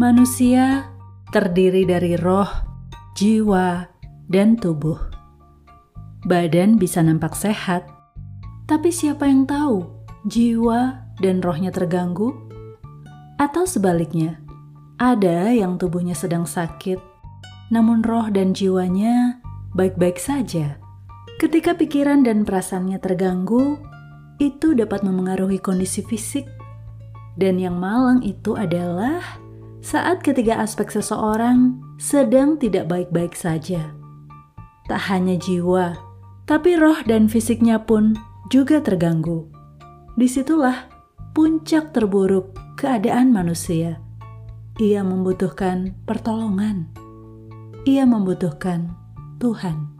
Manusia terdiri dari roh, jiwa, dan tubuh. Badan bisa nampak sehat, tapi siapa yang tahu jiwa dan rohnya terganggu? Atau sebaliknya, ada yang tubuhnya sedang sakit, namun roh dan jiwanya baik-baik saja. Ketika pikiran dan perasaannya terganggu, itu dapat memengaruhi kondisi fisik. Dan yang malang itu adalah saat ketiga aspek seseorang sedang tidak baik-baik saja. Tak hanya jiwa, tapi roh dan fisiknya pun juga terganggu. Di situlah puncak terburuk keadaan manusia. Ia membutuhkan pertolongan. Ia membutuhkan Tuhan.